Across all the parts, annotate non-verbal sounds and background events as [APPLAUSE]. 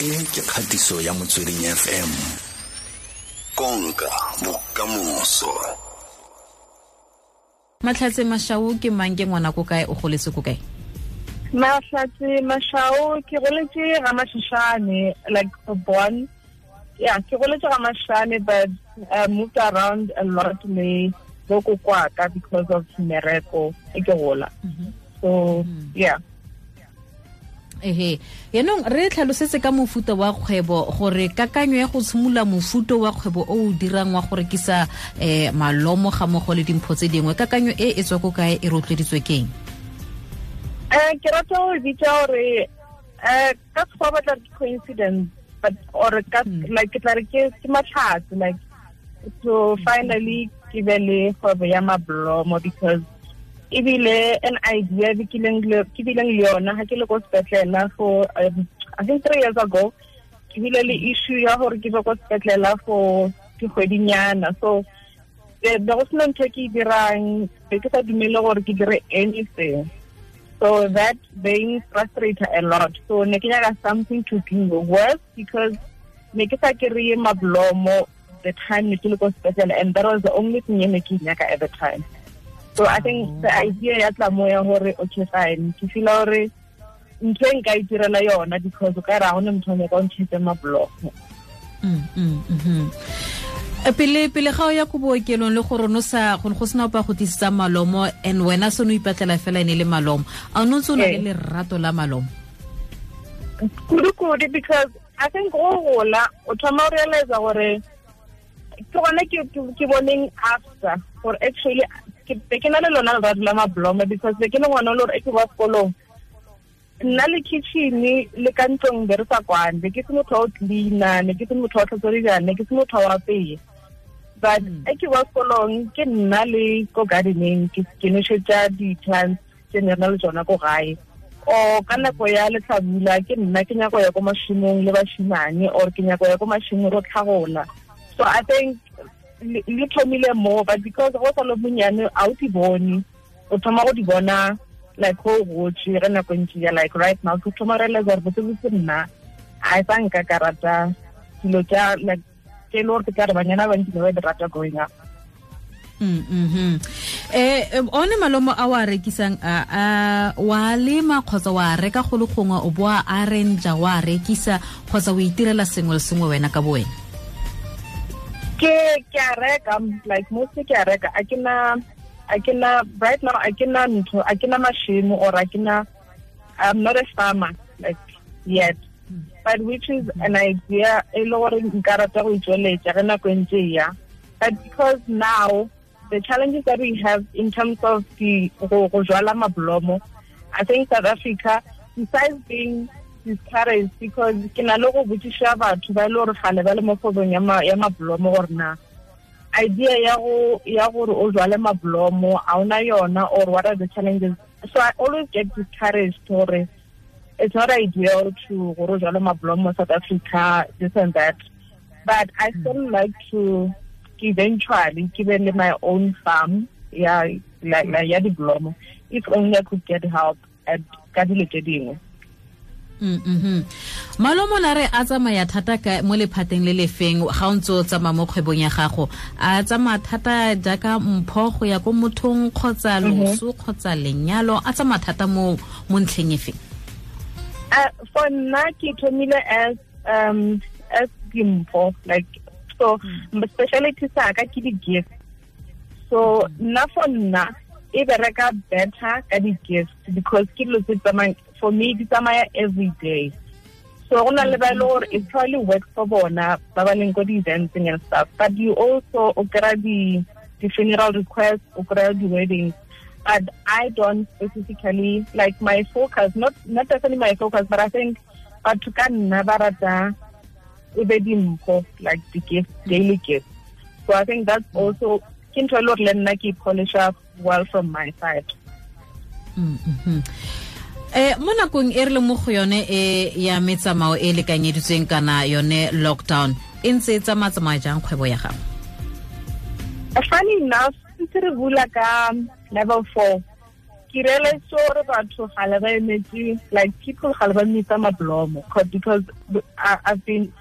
e ke kgatiso ya motsweding fm konka bokamoso. Matlhatse mašau ke mang ke ngwana ko kae? O goletse ko kae? Mahlatse mashao ke goletse ga mashišane like born. Yeah ke goletse ga mashane but uh, moved around a lot le boko kwaka because of mereko e ke gola. So yeah ehe. Yaanong re tlhalosetse ka mofuta wa kgwebo gore kakanyo ya go tshimola mofuta wa kgwebo o o dirang wa go rekisa um malomo ga mogo le dimpho tse dingwe. Kakanyo e e tswa ko kae e rotloeditswe keng um ke rata go bitsa gore um ka sekgoa batla ke coincidence but or ka like ke tla re ke matlhatse like to finally ke be le kgwebo ya mablomo because ebile an idea ke bileng le yona ga ke le ko sepetlela for um, i think three years ago ke bile le issue ya gore ke be ko sepetlela for dikgwedinyana. So be go sena ntho ke e dirang be ke sa dumele gore ke dire anything. So that being frustrated a lot. So ne ke nyaka something to do worse because ne ke sa kry-e mablomo the time ne ke le ko sepetlela and that was the only thing e ne ke nyaka at the time so i think the idea ya tlamo ya gore okay fine ke fila gore ntho e nka itirela yona because o ka re ga gone motho o nyaka o mablogo pele pele ga o ya ko bookelong le gore no sa go go sena opa go tlisetsa malomo and wena se no ipatlela fela e ne le malomo a o ne ntse o na le eh. lerato la malomo? Kudu-kudu because i think go gola o thoma o realize gore ke gona ke boneng after gore actually ke na le lona lerato la mabloma because be ke le ngwana o le gore e ke ba sekolong. Nna le kitchen le ka ntlong be re sa kwane be ke se motho o cleana ne ke se motho wa tlhatswa dijana ne ke se motho wa apeye. But e ke wa sekolong ke nna le ko gardening ke nošetša di-plants tse ne re na le tsona ko gae. O ka nako ya letlhabula ke nna ke nyako ya ko mašimong le bašimane or ke nyako ya ko mašimong ro tlhagola so i think le thomile mo but because go sa le monyane a o di bone. O thoma go di bona like go gotse re nako ntse ya like right now ke thoma realize gore botse nna a sa nka ka rata dilo tsa like ke ke ka re banyana ba ntse ba di rata going up. Mm eh one malomo a wa rekisang a wa lema kgotsa wa reka go le gongwe o bo a renja wa rekisa kgotsa o itirela sengwe le sengwe wena ka bo wena ke ke a reka like mostly ke a reka. A ke na a ke na right now a ke na ntho a ke na mashimo or a ke na i'm not a farmer like yet. But which is an idea e le gore nka rata go itsweletša ge nako ntse ya. But because now the challenges that we have in terms of the go jwala mablomo i think south africa besides being discouraged because ke na le go botsiša batho ba e le gore gale ba le mo kgwebong ya mablomo gore na idea ya go ya gore o jwale mablomo a ona yona or what are the challenges? So i always get discouraged gore it's not ideal to go jwale mablomo south africa this and that. But i hmm. still like to eventually give le my own farm ya like, like ya diblomo if only i could get help at ka dilo tse dingwe malomo na re a tsamaya thata ka mo lephateng le lefeng ga o ntse o tsamaya mo kgwebong ya gago. A tsamaya thata jaaka mpho go ya ko mothong kgotsa loso kgotsa lenyalo a tsamaya thata mo mo ntlheng efeng for nna ke thomile as um as dimpho like so speciality sa ka ke di-gift. So nna for nna e bereka better ka di-gift because ke dilo tse tsamayang for me di tsamaya every day so go na le ba e le gore it probably works for bona ba ba leng ko di-eventsing and stuff but you also o kry-a di-funeral requests o kry-a di-weddings but I don't specifically like my focus, not not definitely my focus, but I think but to can never rata mpho like the gift, daily gift. So I think that's also kinto a lot learn keep polish up well from my side. Mm-hmm. Eh mo nakong e re le mo go yone e ya metsamao e lekanyeditsweng kana yone lockdown e ntse e tsamatsamaya jang kgwebo ya gago? Funny enough ntse re bula ka level four. Ke realize gore batho ga le ba emetse like people ga le ba metsa mablomo because I've been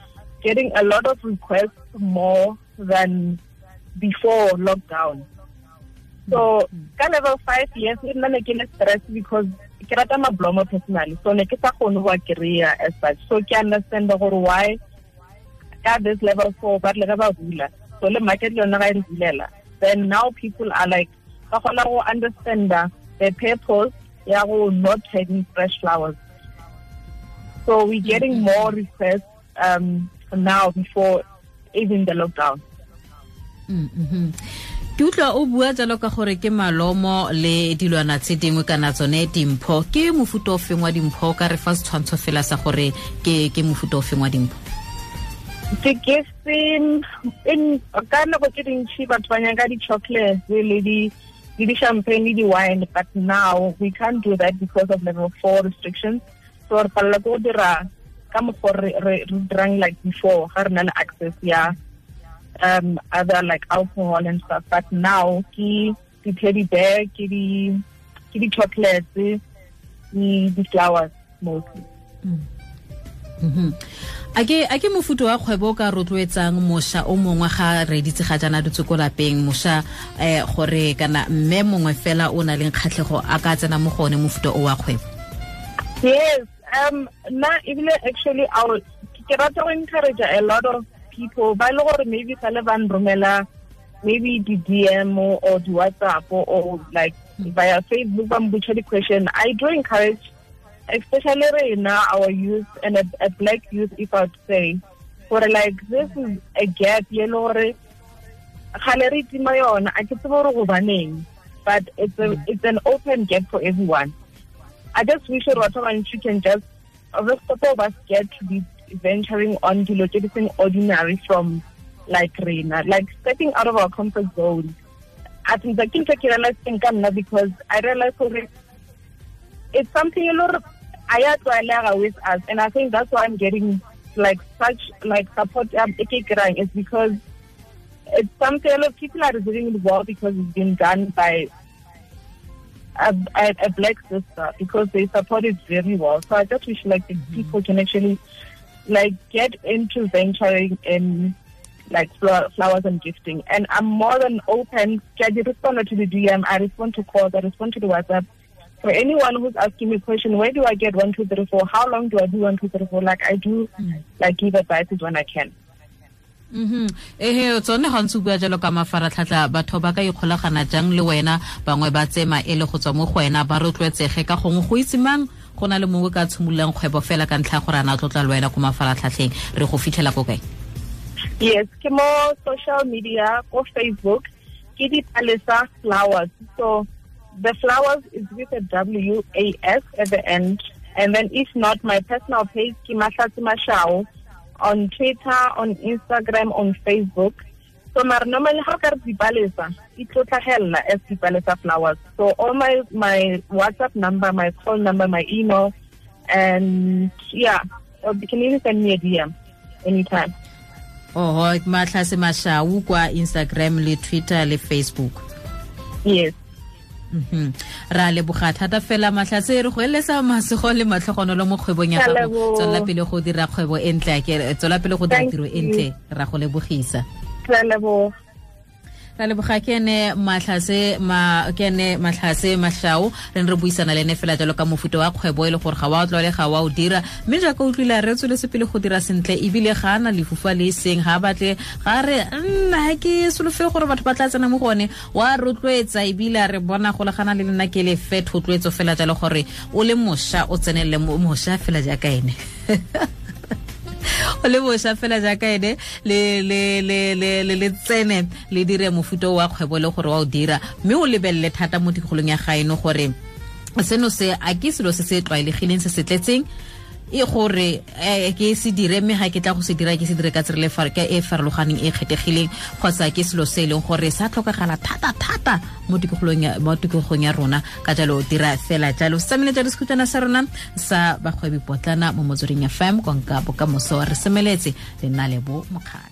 getting a lot of requests more than before lockdown. So ka level five yes e nna ne ke le stress because ke rata mablomo personally so ne ke sa kgone go kry-a as such. So ke understand gore why ka this level four ba le ba bula so le market le yona ga e bulela then now people are like ba kgona go understand the purpose ya go not having fresh flowers. So we're getting mm -hmm. more requests um, now before even the lockdown. Mm -hmm. Ke utlwa o bua jalo ka gore ke malomo le dilwana tse dingwe kana tsone dimpho. Ke mofuta o wa dimpho? Ka re fa setshwantsho fela sa gore ke ke mofuta o wa dimpho? Ke ke ka nako tse dintšhi batho ba nyaka di-chocolate le di le di-champagne le di-wine but now we can't do that because of level four restrictions. So re palela ke go dira ka mokgwa re dirang like before ga re na le access ya um other like alcohol and stuff. But now ke di teddy bear ke di ke di chocolates ke di flowers mostly. Mm -hmm. a ke a ke mofuto wa kgwebo ka rotloetsang mošwa o mongwe ga reditse ga jana dutse ko lapeng. Mošwa um gore kana mme mongwe fela o na leng kgatlhego a ka tsena mo gone mofuto o wa kgwebo. Yes um na ebile actually ke rata go encourage a lot of people ba le gore maybe sa le ba nromela maybe di-dm or di-whatsapp or like via facebook ba mbutša di-question. I do encourage especially rena our youth and a, a black youth if i would say gore like this is a gap ye le gore gale re itima yona a ke tsebe gore go baneng but it's a, it's an open gap for everyone. I just wish gore batho bantši can just stop of us get to be venturing on dilo tse di ordinary from like rena like stepping out of our comfort zone i think ke ntho ke realizeng ka nna because i realize gore it's something you know I had to with us and I think that's why I'm getting like such like support um, is because it's something a lot of people are doing it well because it's been done by a, a, a, black sister because they support it very well. So I just wish like -hmm. people can actually like get into venturing in like flowers and gifting. And I'm more than open. I respond to the DM, I respond to calls, I respond to the WhatsApp for anyone who's asking me a question, where do I get one, two, three, four? How long do I do one, two, three, four? Like I do, like give advices when I can. mm ehe tsone ga ntse bua jalo ka mafaratlhatlha batho ba ka ikgolagana jang le wena bangwe ba tse maele go tswa mo go wena ba rotloetsege ka gongwe go itse mang go na le mongwe ka tshimololang kgwebo fela ka ntlha ya gore a na tlotla le wena ko mafaratlhatlheng. Re go fitlhela ko kae? Yes ke mo social media ko facebook. Ke dipalesa flowers. So the flowers is with a W A S at the end. And then if not, my personal page, Kimashatsi Mashao, on Twitter, on Instagram, on Facebook. So my normally how can Dipalesa? It hell as Dipalesa flowers. So all my my WhatsApp number, my call number, my email, and yeah, you can even send me a DM anytime. Oh, matlhase Mashao kwa Instagram le Twitter le Facebook. Yes. Mhm. ra leboga thata fela matlhatse re go eletsa masego le matlhogonolo mo kgwebong ya gago tswela pele go dira kgwebo e ntle tswela pele go dira tiro e ntle ra go lebogisa ra leboga ke ene matlhase ma ke ene matlhase mashao re re buisana le ene fela jalo ka mofuta wa kgwebo e le gore ga wa tlole ga wa o dira. Mme jaaka utlwile re tsweletse pele go dira sentle ebile ga ana lefufa le seng ga batle ga re nna ke solofe gore batho ba tla tsena mo gone wa rotloetsa ebile re bona go le gana le lena ke le fe thotloetso fela jalo gore o le mošwa o tsenelele mošwa fela jaaka ene. o [LAUGHS] le bošwa fela jaaka ene le tsene le dire mofuto wa kgwebo le gore wa o dira. Mme o lebelele thata mo dikgolong ya gaeno gore seno se a ke selo se se tlwaelegileng se se tletseng e gore eh, ke se dire mme ga ke tla go se dira ke se dire ka tsere e farologaneng e kgethegileng kgotsa ke selo se e leng gore sa tlhokagala thata-thata mo tikologong ya rona. Ka jalo dira fela jalo. Se ja sekhutlwana sa rona sa bagwebi potlana mo motsweding fm konka bokamoso re semeletse le nna lebo mokgatlho